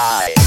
high.